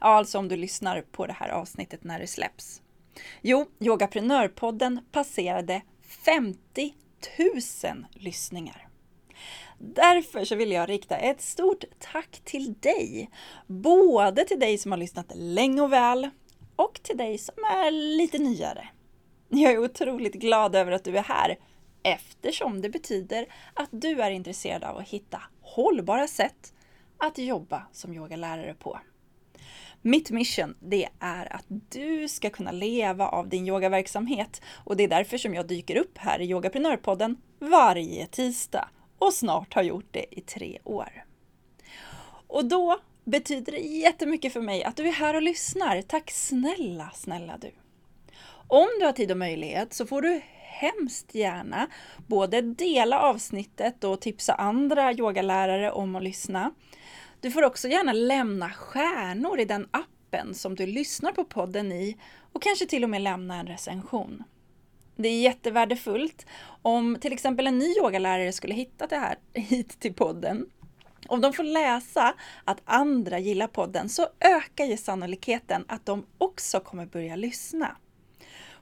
Ja, alltså om du lyssnar på det här avsnittet när det släpps. Jo, Yogaprenörpodden passerade 50 000 lyssningar. Därför så vill jag rikta ett stort tack till dig. Både till dig som har lyssnat länge och väl och till dig som är lite nyare. Jag är otroligt glad över att du är här eftersom det betyder att du är intresserad av att hitta hållbara sätt att jobba som yogalärare på. Mitt mission, det är att du ska kunna leva av din yogaverksamhet och det är därför som jag dyker upp här i Yogaprenörpodden varje tisdag och snart har gjort det i tre år. Och då betyder det jättemycket för mig att du är här och lyssnar. Tack snälla, snälla du! Om du har tid och möjlighet så får du hemskt gärna både dela avsnittet och tipsa andra yogalärare om att lyssna. Du får också gärna lämna stjärnor i den appen som du lyssnar på podden i och kanske till och med lämna en recension. Det är jättevärdefullt om till exempel en ny yogalärare skulle hitta det här hit till podden. Om de får läsa att andra gillar podden så ökar ju sannolikheten att de också kommer börja lyssna.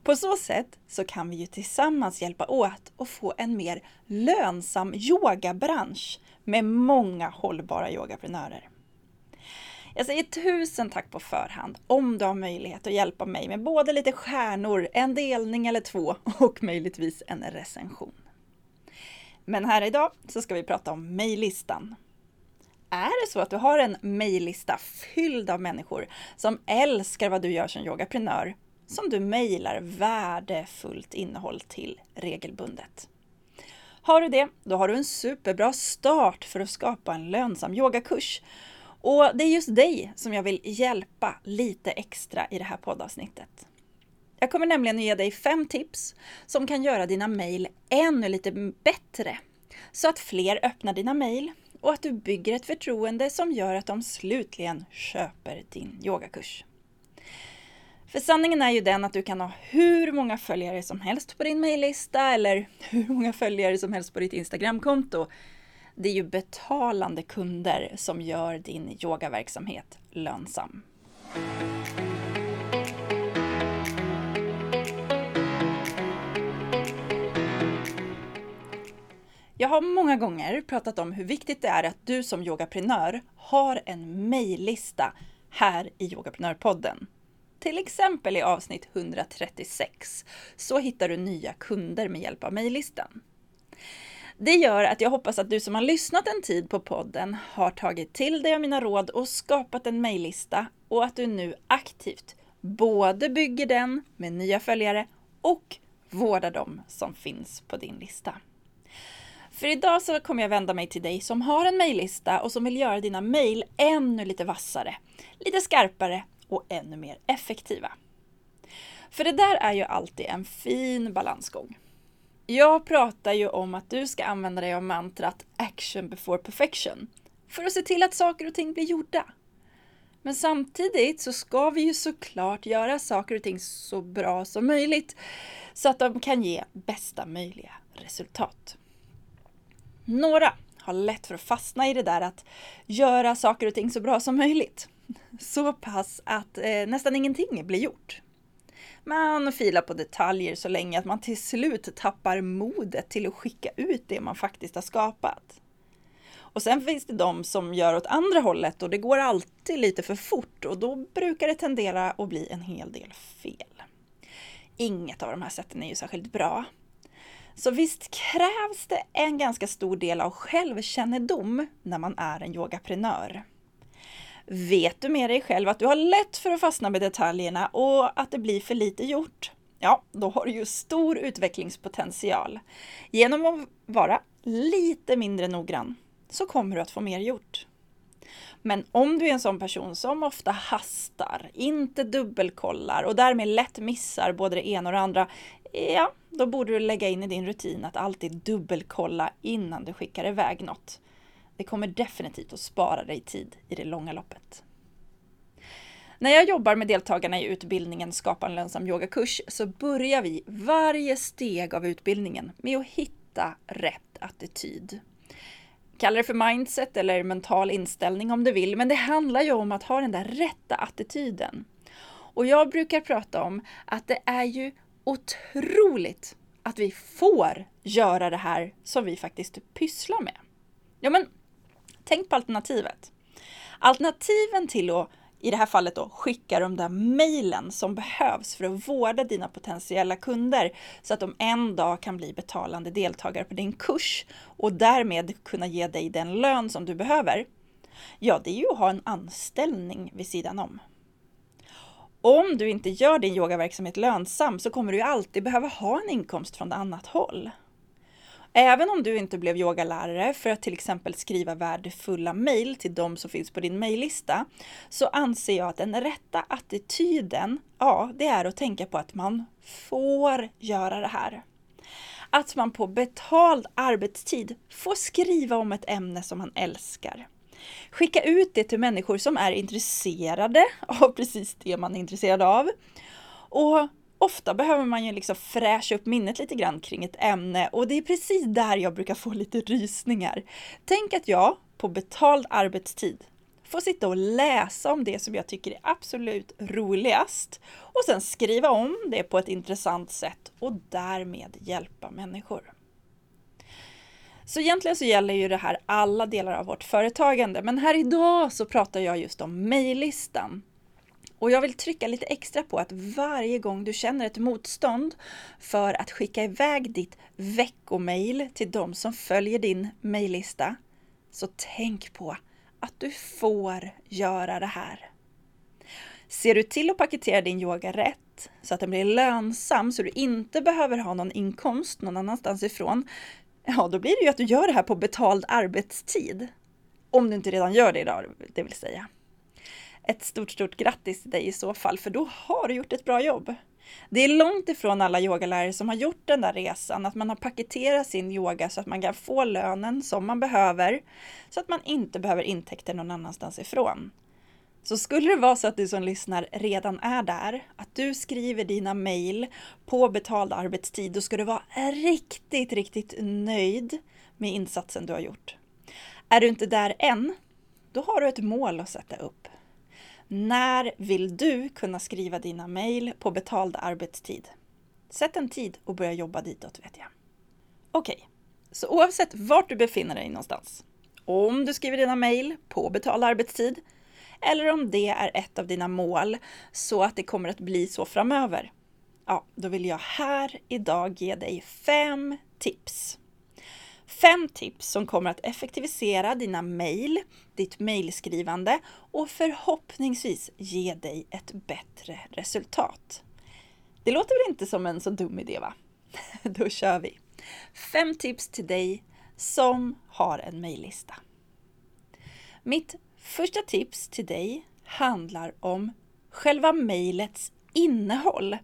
På så sätt så kan vi ju tillsammans hjälpa åt och få en mer lönsam yogabransch med många hållbara yogaprenörer. Jag säger tusen tack på förhand om du har möjlighet att hjälpa mig med både lite stjärnor, en delning eller två och möjligtvis en recension. Men här idag så ska vi prata om mejllistan. Är det så att du har en mejllista fylld av människor som älskar vad du gör som yogaprenör, som du mejlar värdefullt innehåll till regelbundet? Har du det, då har du en superbra start för att skapa en lönsam yogakurs. Och det är just dig som jag vill hjälpa lite extra i det här poddavsnittet. Jag kommer nämligen att ge dig fem tips som kan göra dina mejl ännu lite bättre. Så att fler öppnar dina mejl och att du bygger ett förtroende som gör att de slutligen köper din yogakurs. För sanningen är ju den att du kan ha hur många följare som helst på din mejllista eller hur många följare som helst på ditt Instagramkonto. Det är ju betalande kunder som gör din yogaverksamhet lönsam. Jag har många gånger pratat om hur viktigt det är att du som yogaprenör har en mejllista här i Yogaprenörpodden. Till exempel i avsnitt 136 så hittar du nya kunder med hjälp av mejllistan. Det gör att jag hoppas att du som har lyssnat en tid på podden har tagit till dig av mina råd och skapat en mejllista och att du nu aktivt både bygger den med nya följare och vårdar dem som finns på din lista. För idag så kommer jag vända mig till dig som har en mejllista och som vill göra dina mejl ännu lite vassare, lite skarpare och ännu mer effektiva. För det där är ju alltid en fin balansgång. Jag pratar ju om att du ska använda dig av mantrat action before perfection för att se till att saker och ting blir gjorda. Men samtidigt så ska vi ju såklart göra saker och ting så bra som möjligt så att de kan ge bästa möjliga resultat. Några har lätt för att fastna i det där att göra saker och ting så bra som möjligt. Så pass att eh, nästan ingenting blir gjort. Man filar på detaljer så länge att man till slut tappar modet till att skicka ut det man faktiskt har skapat. Och sen finns det de som gör åt andra hållet och det går alltid lite för fort och då brukar det tendera att bli en hel del fel. Inget av de här sätten är ju särskilt bra. Så visst krävs det en ganska stor del av självkännedom när man är en yogaprenör. Vet du med dig själv att du har lätt för att fastna med detaljerna och att det blir för lite gjort? Ja, då har du ju stor utvecklingspotential. Genom att vara lite mindre noggrann så kommer du att få mer gjort. Men om du är en sån person som ofta hastar, inte dubbelkollar och därmed lätt missar både det ena och det andra, ja, då borde du lägga in i din rutin att alltid dubbelkolla innan du skickar iväg något. Det kommer definitivt att spara dig tid i det långa loppet. När jag jobbar med deltagarna i utbildningen Skapa en lönsam yogakurs så börjar vi varje steg av utbildningen med att hitta rätt attityd. Kalla det för mindset eller mental inställning om du vill, men det handlar ju om att ha den där rätta attityden. Och jag brukar prata om att det är ju otroligt att vi får göra det här som vi faktiskt pysslar med. Ja, men tänk på alternativet. Alternativen till att i det här fallet då skicka de där mejlen som behövs för att vårda dina potentiella kunder så att de en dag kan bli betalande deltagare på din kurs och därmed kunna ge dig den lön som du behöver. Ja, det är ju att ha en anställning vid sidan om. Om du inte gör din yogaverksamhet lönsam så kommer du alltid behöva ha en inkomst från ett annat håll. Även om du inte blev yogalärare för att till exempel skriva värdefulla mejl till de som finns på din mejllista, så anser jag att den rätta attityden, ja, det är att tänka på att man får göra det här. Att man på betald arbetstid får skriva om ett ämne som man älskar. Skicka ut det till människor som är intresserade av precis det man är intresserad av. Och ofta behöver man ju liksom fräscha upp minnet lite grann kring ett ämne och det är precis där jag brukar få lite rysningar. Tänk att jag på betald arbetstid får sitta och läsa om det som jag tycker är absolut roligast och sen skriva om det på ett intressant sätt och därmed hjälpa människor. Så egentligen så gäller ju det här alla delar av vårt företagande, men här idag så pratar jag just om mejllistan. Och jag vill trycka lite extra på att varje gång du känner ett motstånd för att skicka iväg ditt veckomail till de som följer din mejllista, så tänk på att du får göra det här. Ser du till att paketera din yoga rätt så att den blir lönsam så du inte behöver ha någon inkomst någon annanstans ifrån, ja då blir det ju att du gör det här på betald arbetstid. Om du inte redan gör det idag, det vill säga ett stort, stort grattis till dig i så fall, för då har du gjort ett bra jobb. Det är långt ifrån alla yogalärare som har gjort den där resan, att man har paketerat sin yoga så att man kan få lönen som man behöver, så att man inte behöver intäkter någon annanstans ifrån. Så skulle det vara så att du som lyssnar redan är där, att du skriver dina mejl på betald arbetstid, då ska du vara riktigt, riktigt nöjd med insatsen du har gjort. Är du inte där än, då har du ett mål att sätta upp. När vill du kunna skriva dina mejl på betald arbetstid? Sätt en tid och börja jobba ditåt vet jag. Okej, okay. så oavsett vart du befinner dig någonstans, om du skriver dina mejl på betald arbetstid eller om det är ett av dina mål så att det kommer att bli så framöver. Ja, då vill jag här idag ge dig fem tips Fem tips som kommer att effektivisera dina mejl, ditt mejlskrivande och förhoppningsvis ge dig ett bättre resultat. Det låter väl inte som en så dum idé va? Då kör vi! Fem tips till dig som har en mejllista. Mitt första tips till dig handlar om själva mejlets innehåll.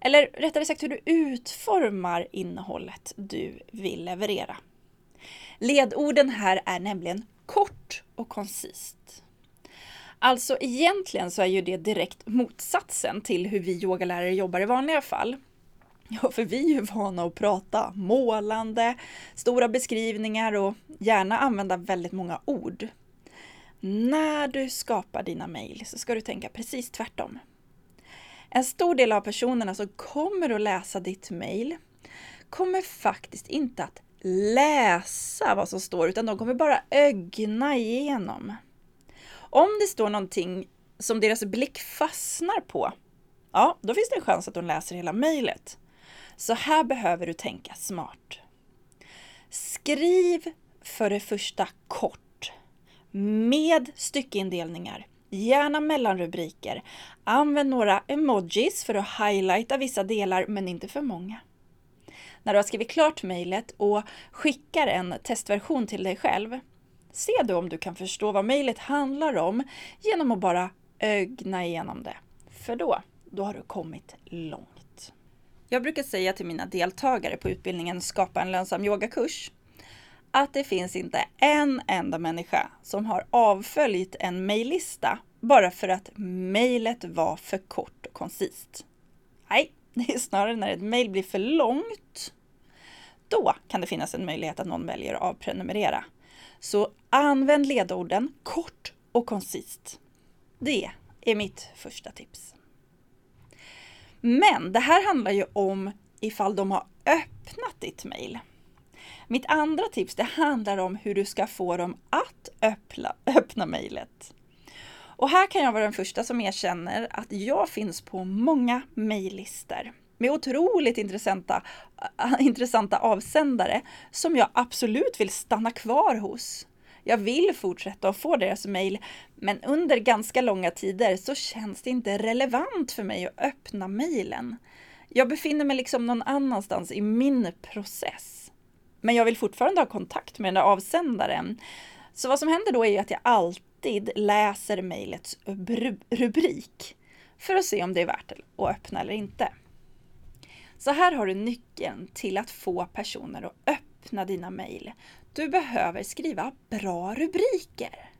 Eller rättare sagt hur du utformar innehållet du vill leverera. Ledorden här är nämligen kort och koncist. Alltså egentligen så är ju det direkt motsatsen till hur vi yogalärare jobbar i vanliga fall. Ja, för vi är ju vana att prata målande, stora beskrivningar och gärna använda väldigt många ord. När du skapar dina mejl så ska du tänka precis tvärtom. En stor del av personerna som kommer att läsa ditt mejl kommer faktiskt inte att läsa vad som står, utan de kommer bara ögna igenom. Om det står någonting som deras blick fastnar på, ja, då finns det en chans att de läser hela mejlet. Så här behöver du tänka smart. Skriv för det första kort, med styckeindelningar, gärna mellanrubriker. Använd några emojis för att highlighta vissa delar, men inte för många när du har skrivit klart mejlet och skickar en testversion till dig själv, Se då om du kan förstå vad mejlet handlar om genom att bara ögna igenom det. För då, då har du kommit långt. Jag brukar säga till mina deltagare på utbildningen Skapa en lönsam yogakurs att det finns inte en enda människa som har avföljt en mejllista bara för att mejlet var för kort och koncist. Det är snarare när ett mejl blir för långt. Då kan det finnas en möjlighet att någon väljer att avprenumerera. Så använd ledorden kort och koncist. Det är mitt första tips. Men det här handlar ju om ifall de har öppnat ditt mejl. Mitt andra tips det handlar om hur du ska få dem att öppna, öppna mejlet. Och här kan jag vara den första som erkänner att jag finns på många mejllistor med otroligt intressanta, eh, intressanta avsändare som jag absolut vill stanna kvar hos. Jag vill fortsätta att få deras mejl, men under ganska långa tider så känns det inte relevant för mig att öppna mejlen. Jag befinner mig liksom någon annanstans i min process. Men jag vill fortfarande ha kontakt med den där avsändaren. Så vad som händer då är att jag alltid läser mejlets rubrik för att se om det är värt att öppna eller inte. Så här har du nyckeln till att få personer att öppna dina mejl. Du behöver skriva bra rubriker.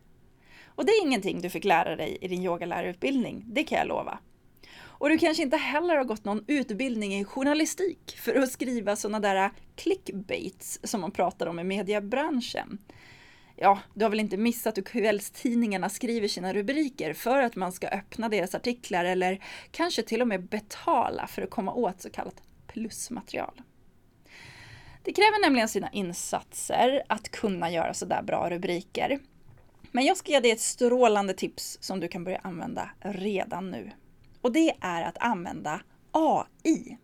Och det är ingenting du fick lära dig i din yogalärarutbildning, det kan jag lova. Och du kanske inte heller har gått någon utbildning i journalistik för att skriva sådana där clickbaits som man pratar om i mediebranschen. Ja, du har väl inte missat hur kvällstidningarna skriver sina rubriker för att man ska öppna deras artiklar eller kanske till och med betala för att komma åt så kallat plusmaterial. Det kräver nämligen sina insatser att kunna göra sådär bra rubriker. Men jag ska ge dig ett strålande tips som du kan börja använda redan nu. Och det är att använda AI.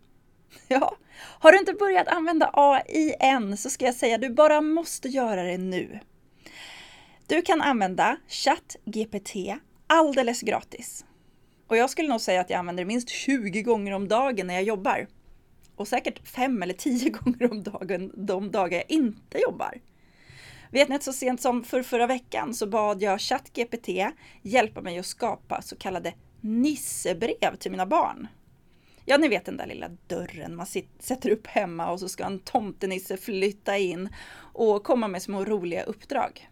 Ja, har du inte börjat använda AI än så ska jag säga att du bara måste göra det nu. Du kan använda ChatGPT alldeles gratis. Och jag skulle nog säga att jag använder det minst 20 gånger om dagen när jag jobbar och säkert 5 eller 10 gånger om dagen de dagar jag inte jobbar. Vet ni att så sent som för förra veckan så bad jag ChatGPT hjälpa mig att skapa så kallade nissebrev till mina barn. Ja, ni vet den där lilla dörren man sätter upp hemma och så ska en tomtenisse flytta in och komma med små roliga uppdrag.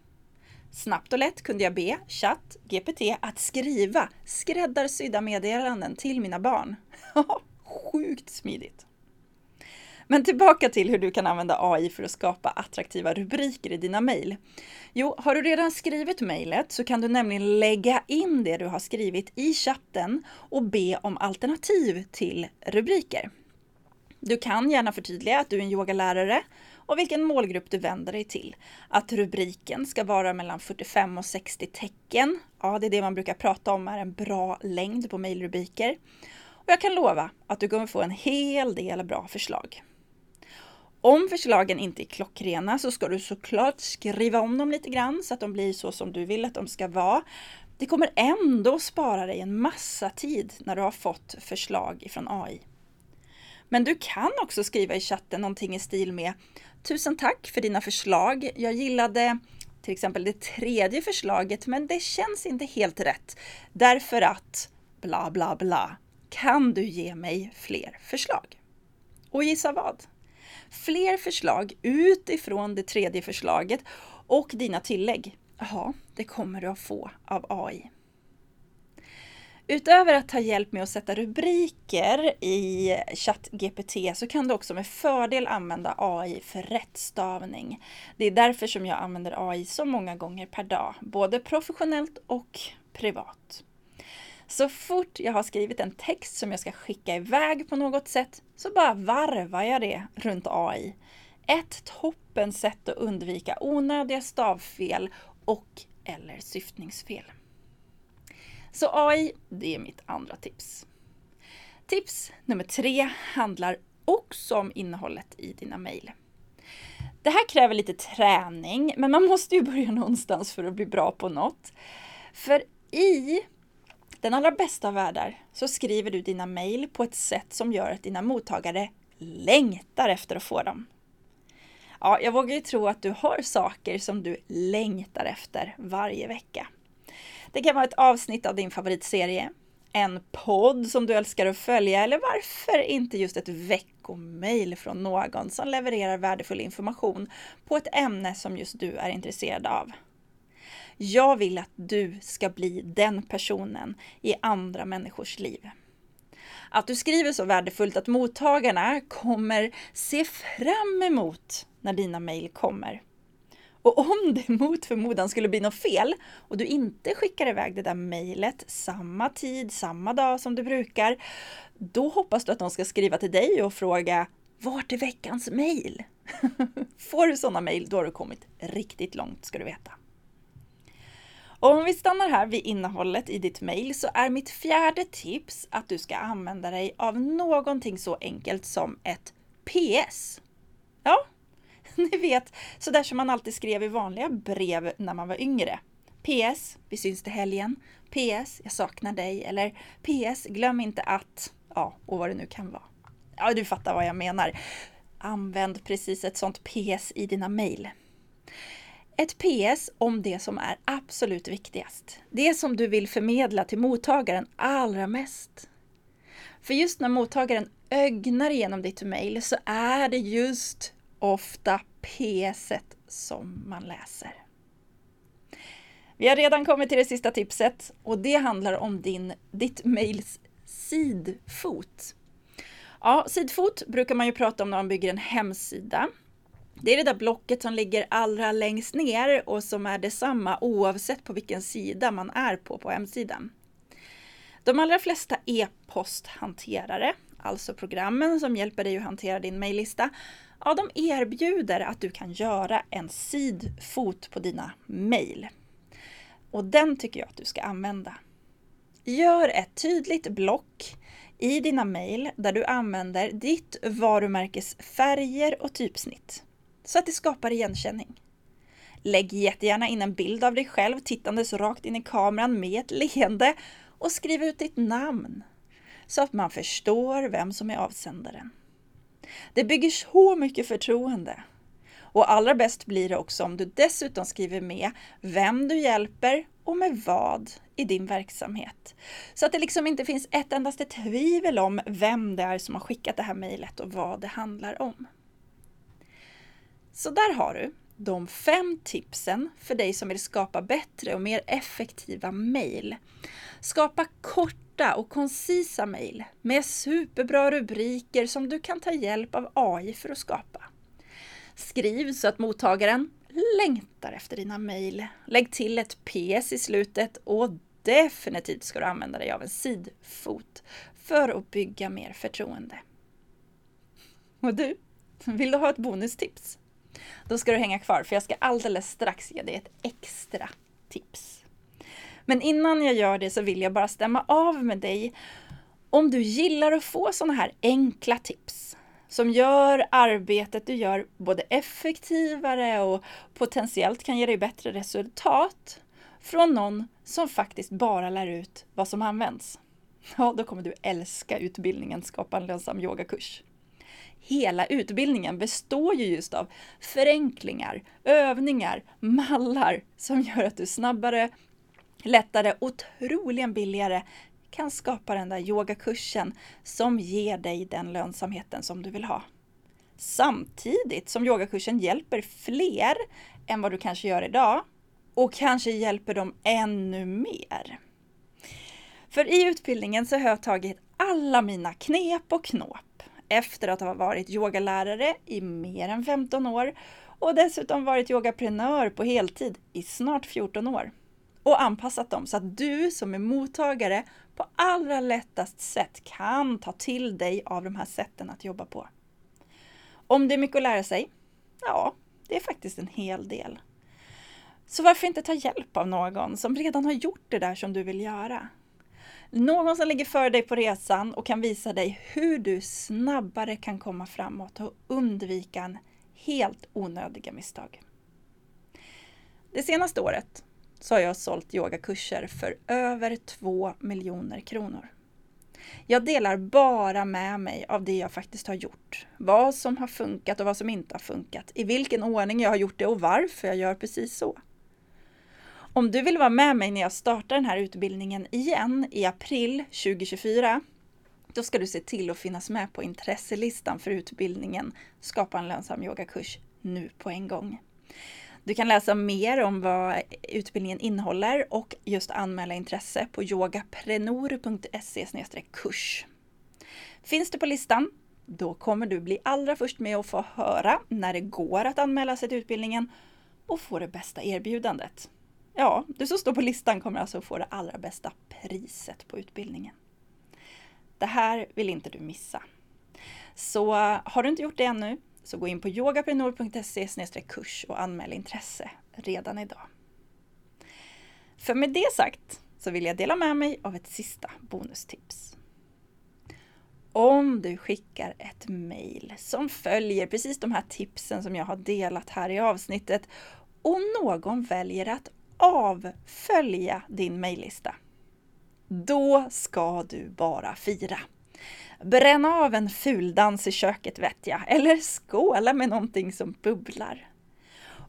Snabbt och lätt kunde jag be chatt GPT att skriva skräddarsydda meddelanden till mina barn. Sjukt smidigt! Men tillbaka till hur du kan använda AI för att skapa attraktiva rubriker i dina mejl. Jo, har du redan skrivit mejlet så kan du nämligen lägga in det du har skrivit i chatten och be om alternativ till rubriker. Du kan gärna förtydliga att du är en yogalärare och vilken målgrupp du vänder dig till. Att rubriken ska vara mellan 45 och 60 tecken. Ja, det är det man brukar prata om är en bra längd på mejlrubriker. Och jag kan lova att du kommer få en hel del bra förslag. Om förslagen inte är klockrena så ska du såklart skriva om dem lite grann så att de blir så som du vill att de ska vara. Det kommer ändå spara dig en massa tid när du har fått förslag ifrån AI. Men du kan också skriva i chatten någonting i stil med Tusen tack för dina förslag. Jag gillade till exempel det tredje förslaget men det känns inte helt rätt. Därför att bla bla bla. Kan du ge mig fler förslag? Och gissa vad? fler förslag utifrån det tredje förslaget och dina tillägg. Ja, det kommer du att få av AI. Utöver att ta hjälp med att sätta rubriker i ChatGPT så kan du också med fördel använda AI för rättstavning. Det är därför som jag använder AI så många gånger per dag, både professionellt och privat. Så fort jag har skrivit en text som jag ska skicka iväg på något sätt så bara varvar jag det runt AI. Ett toppen sätt att undvika onödiga stavfel och eller syftningsfel. Så AI, det är mitt andra tips. Tips nummer tre handlar också om innehållet i dina mejl. Det här kräver lite träning, men man måste ju börja någonstans för att bli bra på något. För i den allra bästa av världar så skriver du dina mejl på ett sätt som gör att dina mottagare längtar efter att få dem. Ja, jag vågar ju tro att du har saker som du längtar efter varje vecka. Det kan vara ett avsnitt av din favoritserie, en podd som du älskar att följa eller varför inte just ett veckomail från någon som levererar värdefull information på ett ämne som just du är intresserad av. Jag vill att du ska bli den personen i andra människors liv. Att du skriver så värdefullt att mottagarna kommer se fram emot när dina mejl kommer. Och om det mot förmodan skulle bli något fel och du inte skickar iväg det där mejlet samma tid, samma dag som du brukar, då hoppas du att de ska skriva till dig och fråga Vart är veckans mejl? Får du sådana mejl, då har du kommit riktigt långt ska du veta. Och om vi stannar här vid innehållet i ditt mejl så är mitt fjärde tips att du ska använda dig av någonting så enkelt som ett PS. Ja, ni vet, sådär som man alltid skrev i vanliga brev när man var yngre. PS, vi syns till helgen. PS, jag saknar dig. Eller PS, glöm inte att... Ja, och vad det nu kan vara. Ja, du fattar vad jag menar. Använd precis ett sånt PS i dina mejl. Ett PS om det som är absolut viktigast. Det som du vill förmedla till mottagaren allra mest. För just när mottagaren ögnar igenom ditt mejl så är det just ofta PS som man läser. Vi har redan kommit till det sista tipset och det handlar om din, ditt mejls sidfot. Ja, sidfot brukar man ju prata om när man bygger en hemsida. Det är det där blocket som ligger allra längst ner och som är detsamma oavsett på vilken sida man är på på hemsidan. De allra flesta e-posthanterare, alltså programmen som hjälper dig att hantera din mejllista, ja, de erbjuder att du kan göra en sidfot på dina mejl. Och den tycker jag att du ska använda. Gör ett tydligt block i dina mejl där du använder ditt varumärkes färger och typsnitt så att det skapar igenkänning. Lägg jättegärna in en bild av dig själv tittandes rakt in i kameran med ett leende och skriv ut ditt namn så att man förstår vem som är avsändaren. Det bygger så mycket förtroende. Och allra bäst blir det också om du dessutom skriver med vem du hjälper och med vad i din verksamhet. Så att det liksom inte finns ett endaste tvivel om vem det är som har skickat det här mejlet och vad det handlar om. Så där har du de fem tipsen för dig som vill skapa bättre och mer effektiva mejl. Skapa kort korta och koncisa mejl med superbra rubriker som du kan ta hjälp av AI för att skapa. Skriv så att mottagaren längtar efter dina mejl. Lägg till ett PS i slutet och definitivt ska du använda dig av en sidfot för att bygga mer förtroende. Och du, vill du ha ett bonustips? Då ska du hänga kvar för jag ska alldeles strax ge dig ett extra tips. Men innan jag gör det så vill jag bara stämma av med dig om du gillar att få sådana här enkla tips som gör arbetet du gör både effektivare och potentiellt kan ge dig bättre resultat från någon som faktiskt bara lär ut vad som används. Ja, då kommer du älska utbildningen Skapa en lönsam yogakurs hela utbildningen består ju just av förenklingar, övningar, mallar som gör att du snabbare, lättare och billigare kan skapa den där yogakursen som ger dig den lönsamheten som du vill ha. Samtidigt som yogakursen hjälper fler än vad du kanske gör idag och kanske hjälper dem ännu mer. För i utbildningen så har jag tagit alla mina knep och knåp efter att ha varit yogalärare i mer än 15 år och dessutom varit yogaprenör på heltid i snart 14 år. Och anpassat dem så att du som är mottagare på allra lättast sätt kan ta till dig av de här sätten att jobba på. Om det är mycket att lära sig? Ja, det är faktiskt en hel del. Så varför inte ta hjälp av någon som redan har gjort det där som du vill göra? Någon som ligger före dig på resan och kan visa dig hur du snabbare kan komma framåt och undvika en helt onödiga misstag. Det senaste året så har jag sålt yogakurser för över 2 miljoner kronor. Jag delar bara med mig av det jag faktiskt har gjort. Vad som har funkat och vad som inte har funkat. I vilken ordning jag har gjort det och varför jag gör precis så. Om du vill vara med mig när jag startar den här utbildningen igen i april 2024, då ska du se till att finnas med på intresselistan för utbildningen Skapa en lönsam yogakurs nu på en gång. Du kan läsa mer om vad utbildningen innehåller och just anmäla intresse på yogaprenor.se kurs. Finns du på listan? Då kommer du bli allra först med att få höra när det går att anmäla sig till utbildningen och få det bästa erbjudandet. Ja, du som står på listan kommer alltså få det allra bästa priset på utbildningen. Det här vill inte du missa. Så har du inte gjort det ännu, så gå in på yogaprenor.se kurs och anmäl intresse redan idag. För med det sagt så vill jag dela med mig av ett sista bonustips. Om du skickar ett mail som följer precis de här tipsen som jag har delat här i avsnittet och någon väljer att avfölja din mejllista. Då ska du bara fira. Bränna av en fuldans i köket vet jag, eller skåla med någonting som bubblar.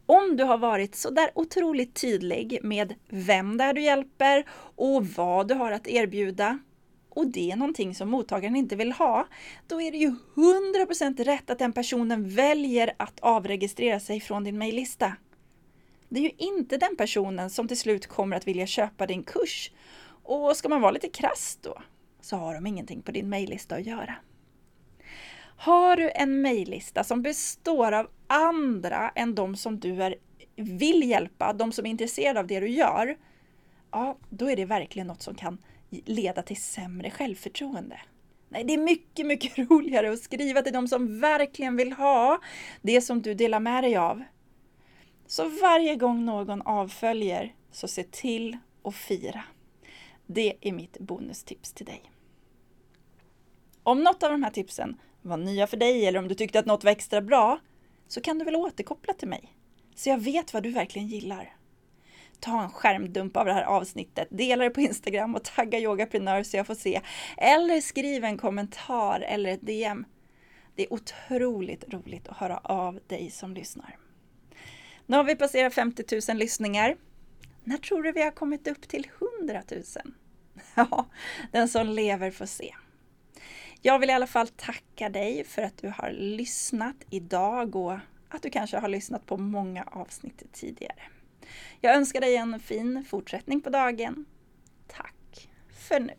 Om du har varit så där otroligt tydlig med vem det är du hjälper och vad du har att erbjuda och det är någonting som mottagaren inte vill ha, då är det ju 100% rätt att den personen väljer att avregistrera sig från din mejllista. Det är ju inte den personen som till slut kommer att vilja köpa din kurs. Och ska man vara lite krass då, så har de ingenting på din mejllista att göra. Har du en mejllista som består av andra än de som du är, vill hjälpa, de som är intresserade av det du gör, ja, då är det verkligen något som kan leda till sämre självförtroende. Nej, det är mycket, mycket roligare att skriva till de som verkligen vill ha det som du delar med dig av. Så varje gång någon avföljer, så se till att fira. Det är mitt bonustips till dig. Om något av de här tipsen var nya för dig eller om du tyckte att något var extra bra, så kan du väl återkoppla till mig, så jag vet vad du verkligen gillar. Ta en skärmdump av det här avsnittet, dela det på Instagram och tagga yogaprenör så jag får se. Eller skriv en kommentar eller ett DM. Det är otroligt roligt att höra av dig som lyssnar. Nu har vi passerat 50 000 lyssningar. När tror du vi har kommit upp till 100 000? Ja, den som lever får se. Jag vill i alla fall tacka dig för att du har lyssnat idag och att du kanske har lyssnat på många avsnitt tidigare. Jag önskar dig en fin fortsättning på dagen. Tack för nu!